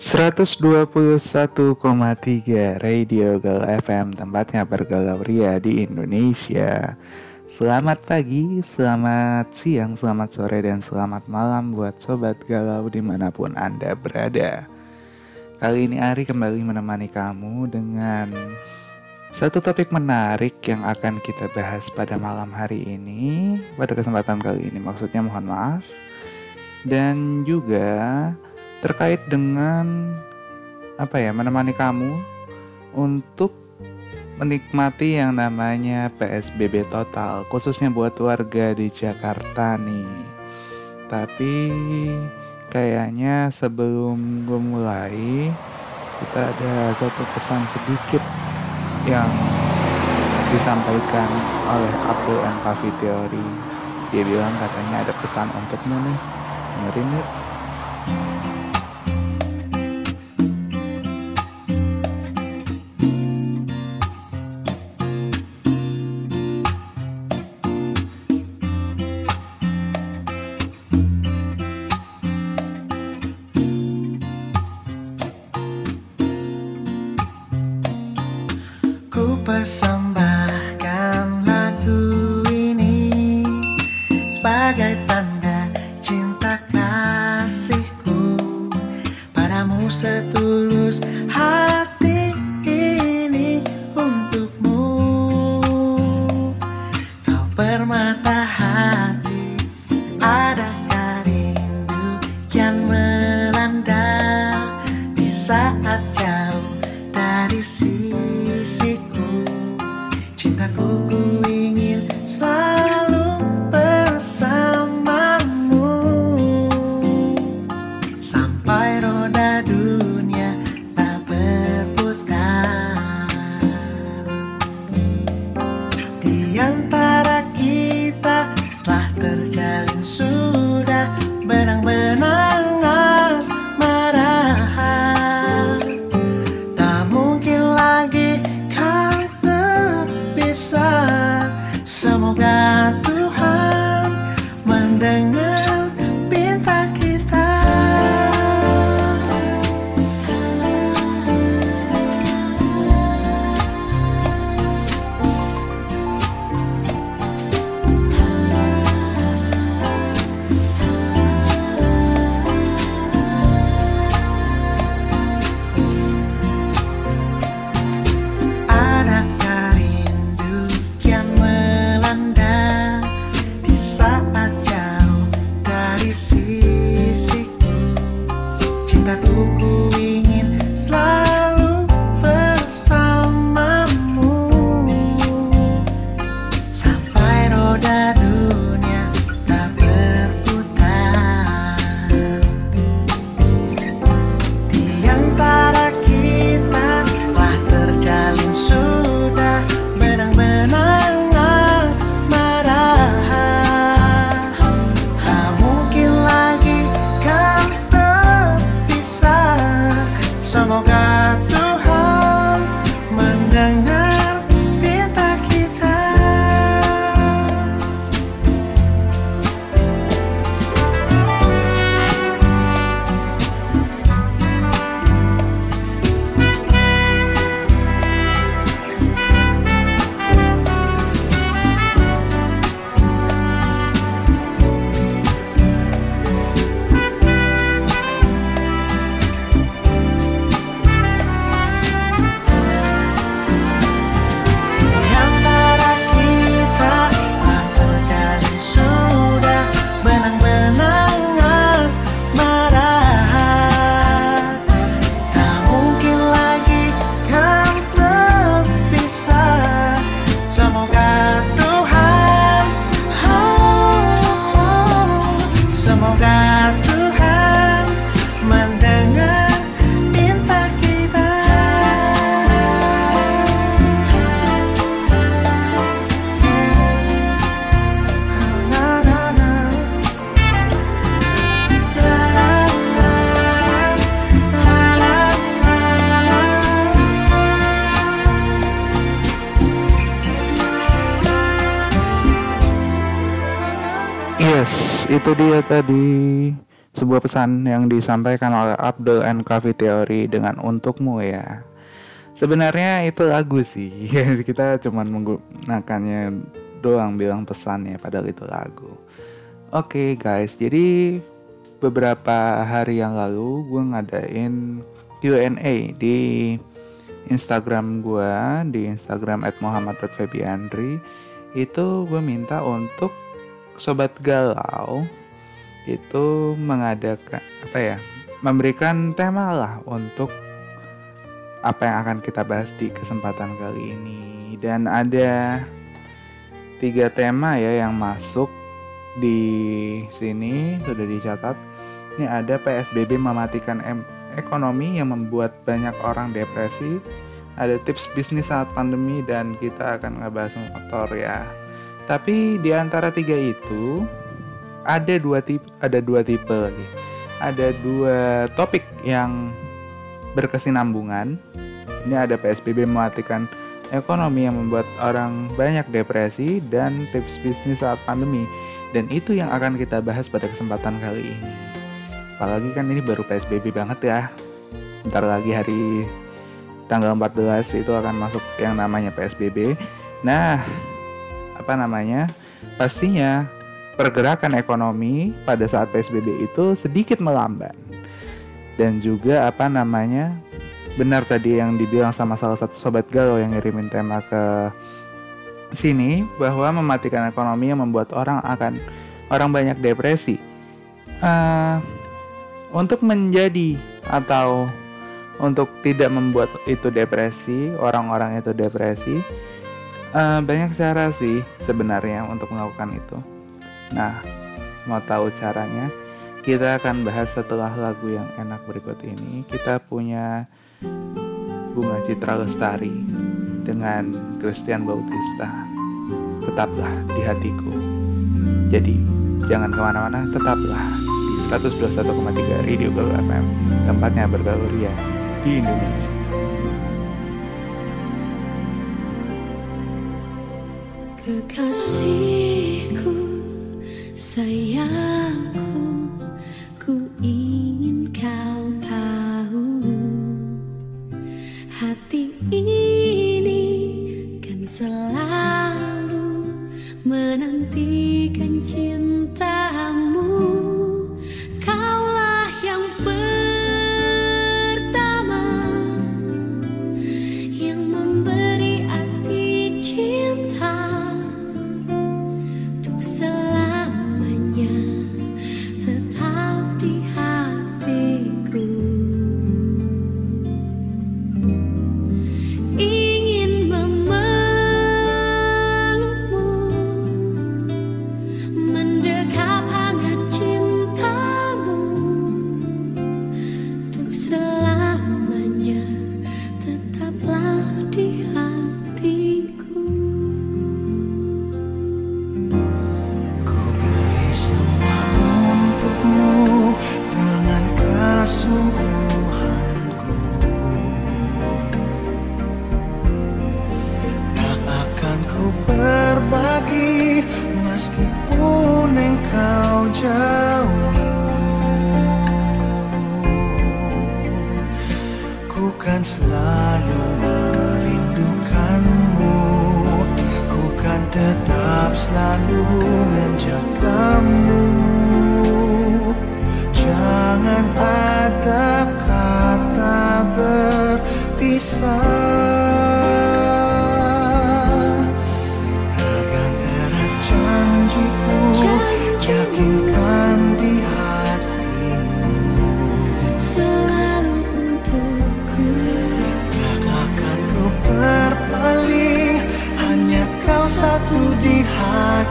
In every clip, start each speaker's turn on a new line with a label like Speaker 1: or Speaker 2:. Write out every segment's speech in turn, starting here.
Speaker 1: 121,3 Radio Gal FM tempatnya bergalau ria di Indonesia. Selamat pagi, selamat siang, selamat sore, dan selamat malam buat Sobat Galau di mana pun Anda berada. Kali ini Ari kembali menemani kamu dengan satu topik menarik yang akan kita bahas pada malam hari ini Pada kesempatan kali ini. Maksudnya mohon maaf. Dan juga terkait dengan apa ya menemani kamu untuk menikmati yang namanya PSBB total khususnya buat warga di Jakarta nih. Tapi kayaknya sebelum gue mulai kita ada satu pesan sedikit yang disampaikan oleh Abdul and Kavi Theory. Dia bilang katanya ada pesan untukmu nih. Dengerin yuk. Itu dia tadi
Speaker 2: sebuah pesan yang disampaikan oleh Abdul and Coffee Theory dengan untukmu ya. Sebenarnya itu lagu sih, kita cuman menggunakannya doang bilang pesannya padahal itu lagu. Oke okay, guys, jadi beberapa hari yang lalu gue ngadain Q&A di Instagram gue di Instagram @muhammad.febiandri itu gue minta untuk sobat galau itu mengadakan apa ya memberikan tema lah untuk apa yang akan kita bahas di kesempatan kali ini. Dan ada tiga tema ya yang masuk di sini sudah dicatat. Ini ada PSBB mematikan ekonomi yang membuat banyak orang depresi. Ada tips bisnis saat pandemi dan kita akan ngebahas motor ya tapi di antara tiga itu ada dua tipe ada dua tipe lagi ada dua topik yang berkesinambungan. Ini ada PSBB mematikan ekonomi yang membuat orang banyak depresi dan tips bisnis saat pandemi. Dan itu yang akan kita bahas pada kesempatan kali ini. Apalagi kan ini baru PSBB banget ya. Ntar lagi hari tanggal 14 itu akan masuk yang namanya PSBB. Nah, apa namanya? Pastinya pergerakan ekonomi pada saat PSBB itu sedikit melambat dan juga apa namanya benar tadi yang dibilang sama salah satu sobat galau yang ngirimin tema ke sini bahwa mematikan ekonomi yang membuat orang akan orang banyak depresi uh, untuk menjadi atau untuk tidak membuat itu depresi orang-orang itu depresi uh, banyak cara sih sebenarnya untuk melakukan itu nah mau tahu caranya kita akan bahas setelah lagu yang enak berikut ini. Kita punya Bunga Citra Lestari dengan Christian Bautista. Tetaplah di hatiku. Jadi, jangan ke mana-mana, tetaplah di 121,3 Radio Galuh FM, tempatnya bergaul ya di Indonesia.
Speaker 3: Kekasihku, saya kan selalu merindukanmu. Ku kan tetap selalu menjagamu. Jangan
Speaker 2: ada kata berpisah. так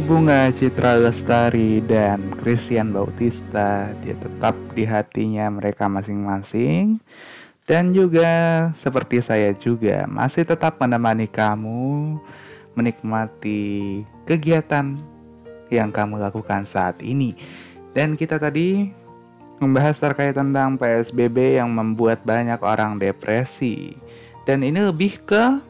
Speaker 2: bunga Citra Lestari dan Christian Bautista, dia tetap di hatinya mereka masing-masing. Dan juga seperti saya juga masih tetap menemani kamu menikmati kegiatan yang kamu lakukan saat ini. Dan kita tadi membahas terkait tentang PSBB yang membuat banyak orang depresi. Dan ini lebih ke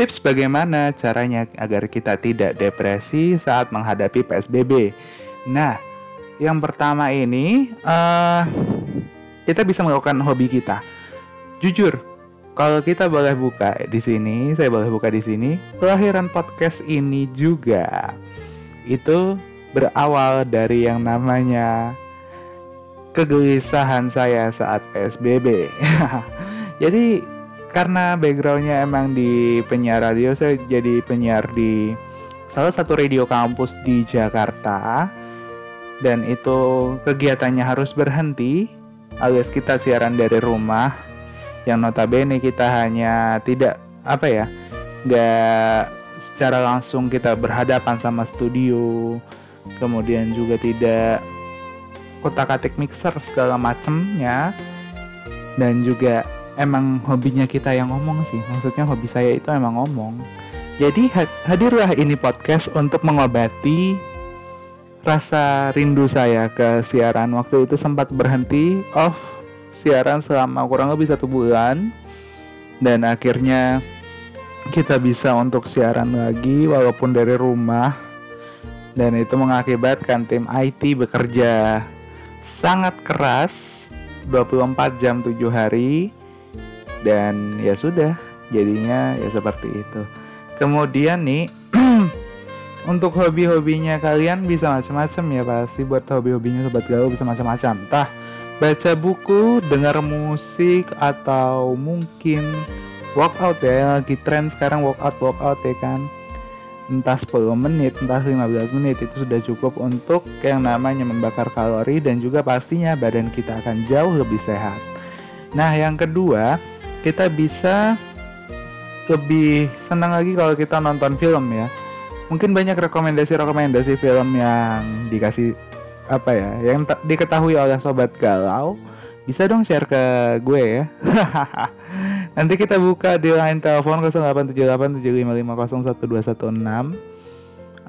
Speaker 2: Tips bagaimana caranya agar kita tidak depresi saat menghadapi PSBB. Nah, yang pertama ini uh, kita bisa melakukan hobi kita. Jujur, kalau kita boleh buka di sini, saya boleh buka di sini. Kelahiran podcast ini juga itu berawal dari yang namanya kegelisahan saya saat PSBB. Jadi karena backgroundnya emang di penyiar radio saya jadi penyiar di salah satu radio kampus di Jakarta. Dan itu kegiatannya harus berhenti. Alias kita siaran dari rumah yang notabene kita hanya tidak apa ya nggak secara langsung kita berhadapan sama studio kemudian juga tidak kotak atik mixer segala macemnya dan juga emang hobinya kita yang ngomong sih. Maksudnya hobi saya itu emang ngomong. Jadi hadirlah ini podcast untuk mengobati rasa rindu saya ke siaran. Waktu itu sempat berhenti off siaran selama kurang lebih satu bulan. Dan akhirnya kita bisa untuk siaran lagi walaupun dari rumah. Dan itu mengakibatkan tim IT bekerja sangat keras 24 jam 7 hari dan ya sudah jadinya ya seperti itu. Kemudian nih untuk hobi-hobinya kalian bisa macam-macam ya pasti buat hobi-hobinya sobat gaul bisa macam-macam. Entah baca buku dengar musik atau mungkin workout ya lagi tren sekarang workout workout ya kan. Entah 10 menit, entah 15 menit itu sudah cukup untuk yang namanya membakar kalori dan juga pastinya badan kita akan jauh lebih sehat. Nah, yang kedua, kita bisa lebih senang lagi kalau kita nonton film ya. Mungkin banyak rekomendasi-rekomendasi film yang dikasih apa ya, yang diketahui oleh sobat galau. Bisa dong share ke gue ya. Nanti kita buka di line telepon 087875501216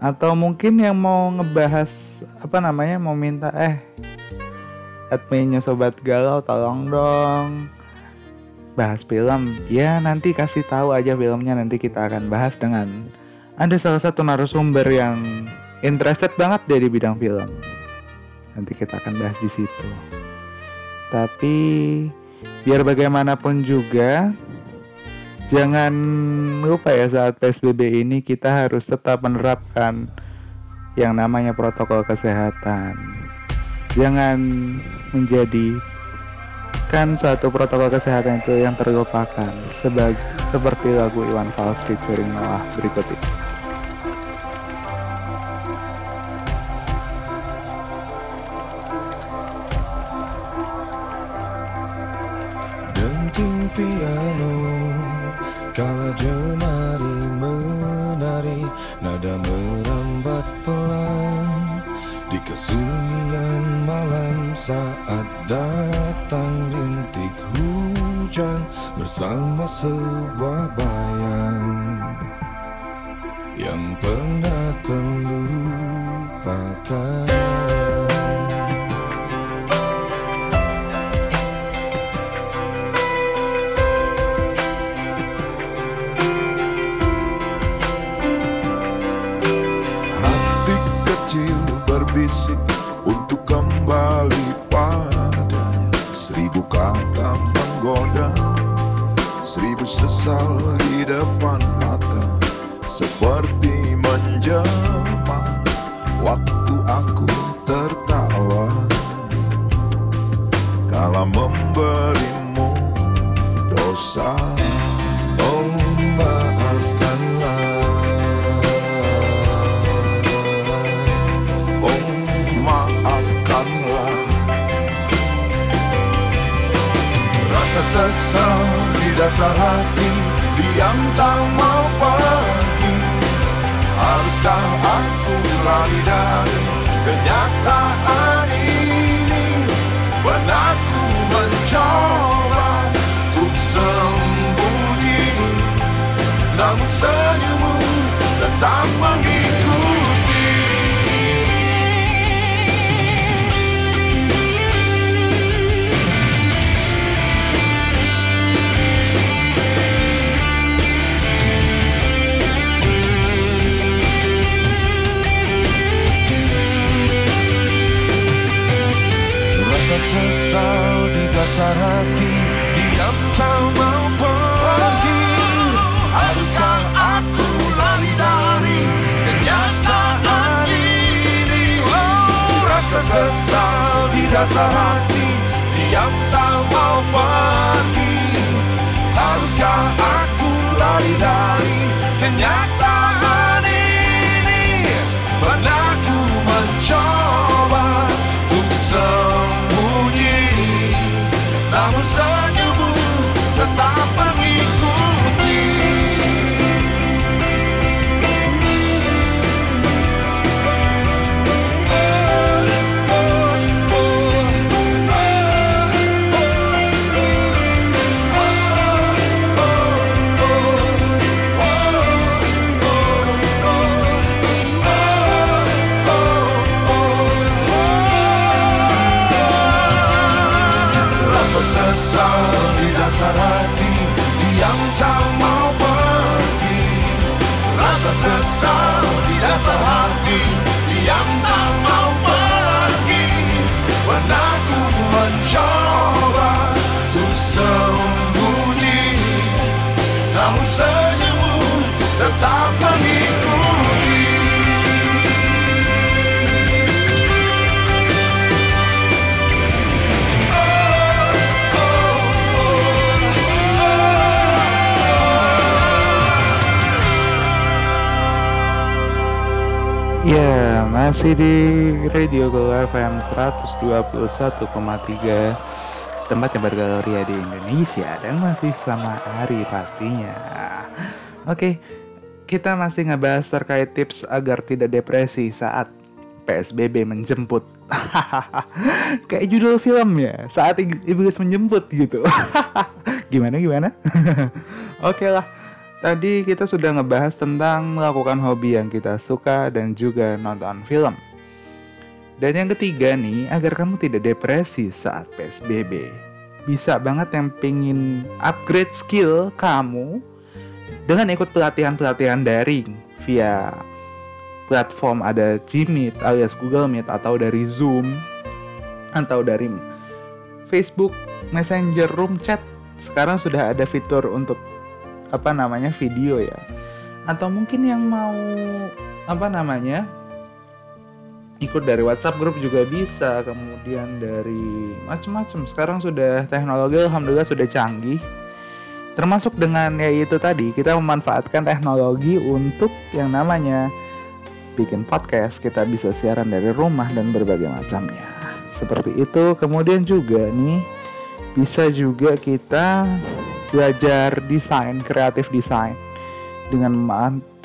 Speaker 2: atau mungkin yang mau ngebahas apa namanya mau minta eh adminnya sobat galau tolong dong bahas film ya nanti kasih tahu aja filmnya nanti kita akan bahas dengan ada salah satu narasumber yang interested banget di bidang film. Nanti kita akan bahas di situ. Tapi biar bagaimanapun juga jangan lupa ya saat PSBB ini kita harus tetap menerapkan yang namanya protokol kesehatan. Jangan menjadi kan suatu protokol kesehatan itu yang terlupakan sebagai seperti lagu Iwan Fals featuring Noah berikut ini.
Speaker 4: Denting piano Kala jemari menari Nada merambat pelan kesunyian malam saat datang rintik hujan Bersama sebuah bayang. Yang pernah terlupakan sesal di depan mata Seperti menjelma Waktu aku tertawa. Kala memberimu dosa Oh maafkanlah. Oh Rasa sesal dasar hati Diam tak mau pergi. Haruskah aku lari dari kenyataan ini? Benakku mencoba untuk sembunyi Namun senyummu tetap mengikuti
Speaker 2: masih di Radio Go FM 121,3 Tempat yang bergaloria di Indonesia Dan masih sama Ari pastinya. Oke, kita masih ngebahas terkait tips agar tidak depresi saat PSBB menjemput. Kayak judul film ya, saat iblis menjemput gitu. Gimana, gimana? Oke lah Tadi kita sudah ngebahas tentang melakukan hobi yang kita suka dan juga nonton film. Dan yang ketiga nih, agar kamu tidak depresi saat PSBB. Bisa banget yang pingin upgrade skill kamu dengan ikut pelatihan-pelatihan daring via platform ada Gmeet alias Google Meet atau dari Zoom atau dari Facebook Messenger Room Chat. Sekarang sudah ada fitur untuk apa namanya video ya. Atau mungkin yang mau apa namanya ikut dari WhatsApp grup juga bisa. Kemudian dari macam-macam sekarang sudah teknologi alhamdulillah sudah canggih. Termasuk dengan ya itu tadi kita memanfaatkan teknologi untuk yang namanya bikin podcast. Kita bisa siaran dari rumah dan berbagai macamnya. Seperti itu. Kemudian juga nih bisa juga kita belajar desain, kreatif desain dengan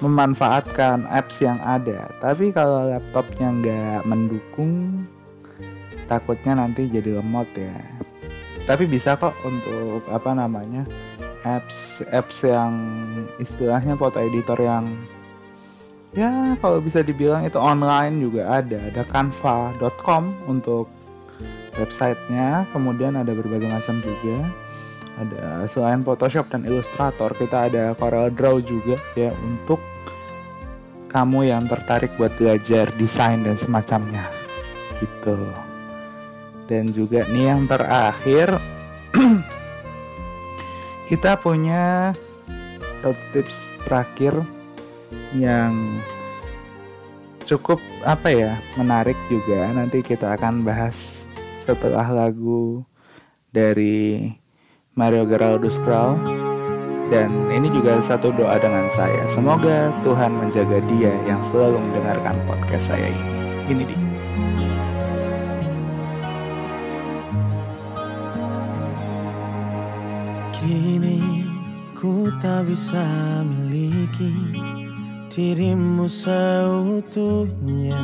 Speaker 2: memanfaatkan apps yang ada. Tapi kalau laptopnya nggak mendukung, takutnya nanti jadi lemot ya. Tapi bisa kok untuk apa namanya apps apps yang istilahnya foto editor yang ya kalau bisa dibilang itu online juga ada. Ada canva.com untuk websitenya, kemudian ada berbagai macam juga ada selain Photoshop dan Illustrator kita ada Corel Draw juga ya untuk kamu yang tertarik buat belajar desain dan semacamnya gitu. Dan juga nih yang terakhir kita punya tips terakhir yang cukup apa ya menarik juga. Nanti kita akan bahas setelah lagu dari Mario Geraldus Crow dan ini juga satu doa dengan saya. Semoga Tuhan menjaga dia yang selalu mendengarkan podcast saya ini. Ini dia.
Speaker 5: Kini ku tak bisa miliki
Speaker 6: dirimu seutuhnya.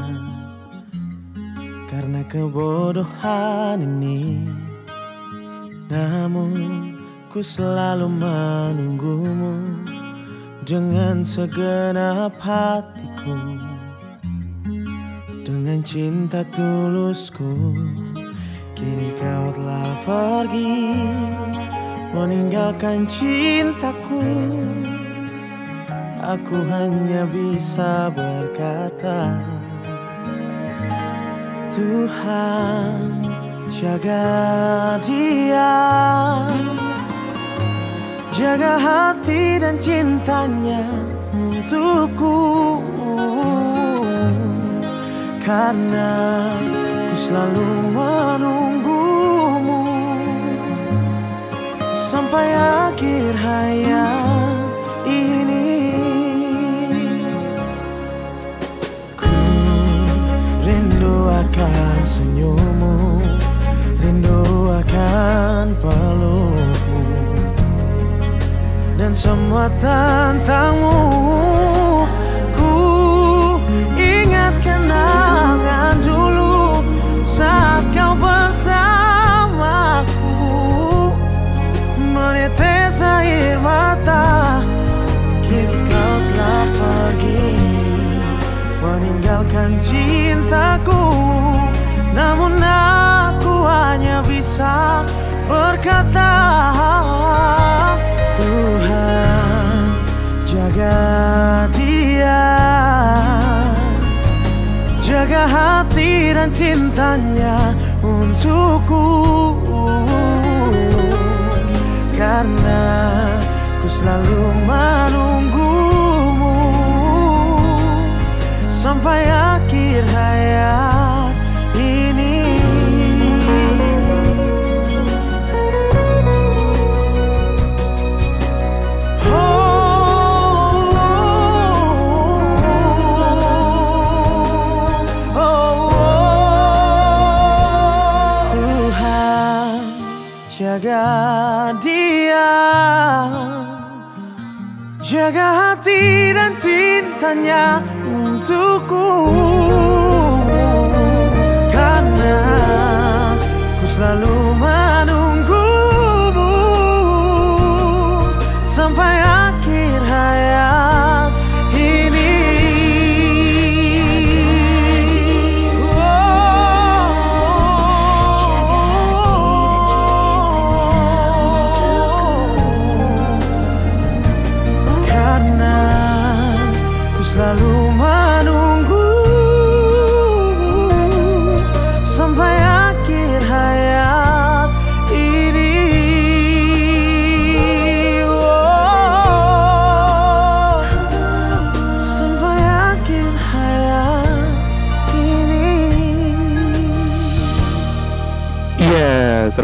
Speaker 6: Karena kebodohan ini Namun ku selalu menunggumu Dengan segenap hatiku. Dengan cinta tulusku Kini kau telah pergi Meninggalkan cintaku. Aku hanya bisa berkata Tuhan jaga dia. Jaga hati dan cintanya untukku. Karena ku selalu menunggumu. Sampai akhir hayat ini. Ku rindu akan Rindu akan pelukmu Dan semua tentangmu bisa berkata Tuhan jaga dia. Jaga hati dan cintanya untukku. Karena ku selalu menunggumu dan cintanya untukku. Karena ku selalu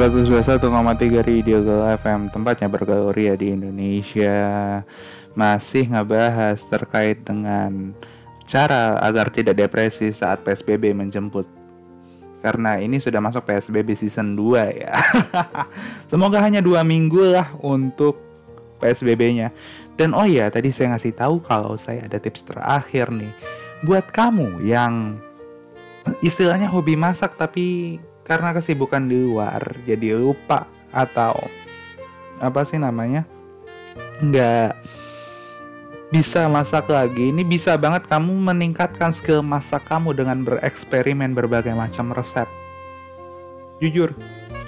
Speaker 2: 121,3 Radio Gaul FM tempatnya bergaul ria di Indonesia masih ngebahas terkait dengan cara agar tidak depresi saat PSBB menjemput. Karena ini sudah masuk PSBB season 2 ya. Semoga hanya dua minggu lah untuk PSBB-nya. Dan oh iya, tadi saya ngasih tahu kalau saya ada tips terakhir nih buat kamu yang istilahnya hobi masak tapi karena kesibukan di luar jadi lupa atau apa sih namanya nggak bisa masak lagi. Ini bisa banget kamu meningkatkan skill masak kamu dengan bereksperimen berbagai macam resep. Jujur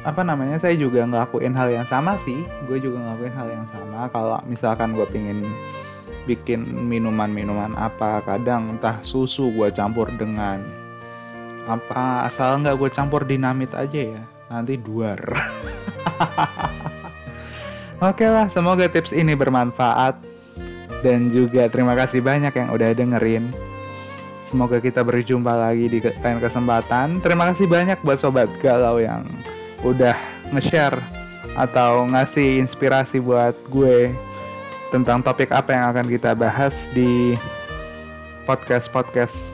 Speaker 2: apa namanya saya juga ngelakuin hal yang sama sih. Gue juga ngelakuin hal yang sama. Kalau misalkan gue pingin bikin minuman-minuman apa kadang entah susu gue campur dengan apa asal nggak gue campur dinamit aja ya nanti duar. Oke lah semoga tips ini bermanfaat. Dan juga terima kasih banyak yang udah dengerin. Semoga kita berjumpa lagi di lain kesempatan. Terima kasih banyak buat sobat galau yang udah nge-share atau ngasih inspirasi buat gue tentang topik apa yang akan kita bahas di podcast-podcast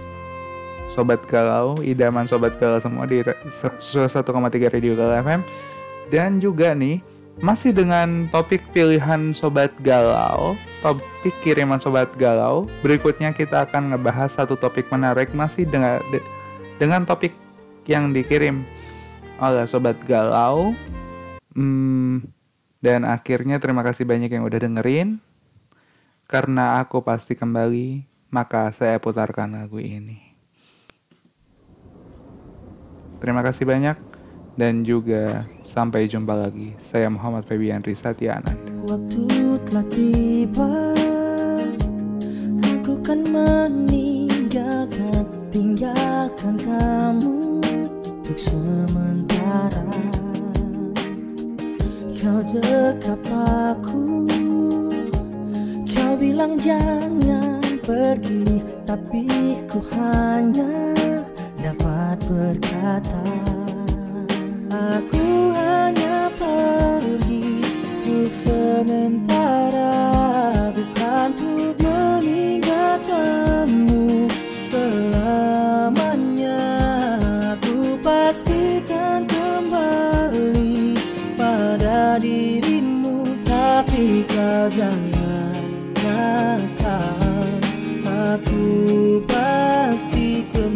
Speaker 2: Sobat Galau, idaman Sobat Galau semua di re- 101,3 Radio Galau FM. Dan juga nih, masih dengan topik pilihan sobat galau, topik kiriman sobat galau. Berikutnya kita akan ngebahas satu topik menarik masih dengan de- dengan topik yang dikirim oleh sobat galau. Hmm, dan akhirnya terima kasih banyak yang udah dengerin. Karena aku pasti kembali, maka saya putarkan lagu ini. Terima kasih banyak dan juga sampai jumpa lagi. Saya Muhammad Febian Risatya Ananda.
Speaker 5: Waktu telah tiba Aku kan meninggalkan Tinggalkan kamu Untuk sementara Kau dekap aku Kau bilang jangan pergi Tapi ku hanya dapat berkata Aku hanya pergi untuk sementara Bukan untuk meninggalkanmu selamanya. Aku pastikan kembali pada dirimu Tapi kau jangan nakal Aku pasti kembali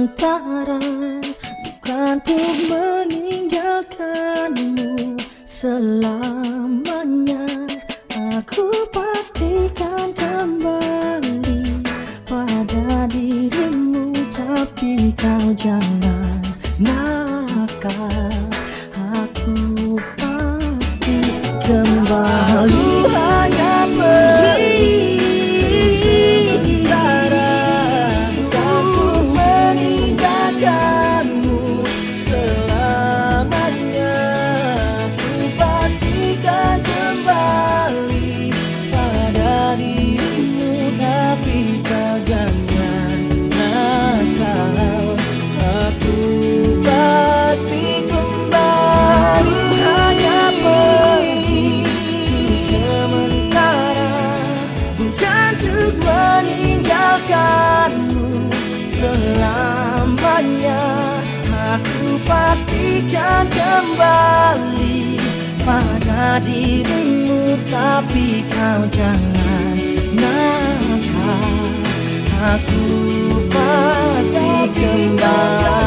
Speaker 5: sementara Bukan untuk meninggalkanmu selamanya dirimu Tapi kau jangan nakal. Aku pasti kembali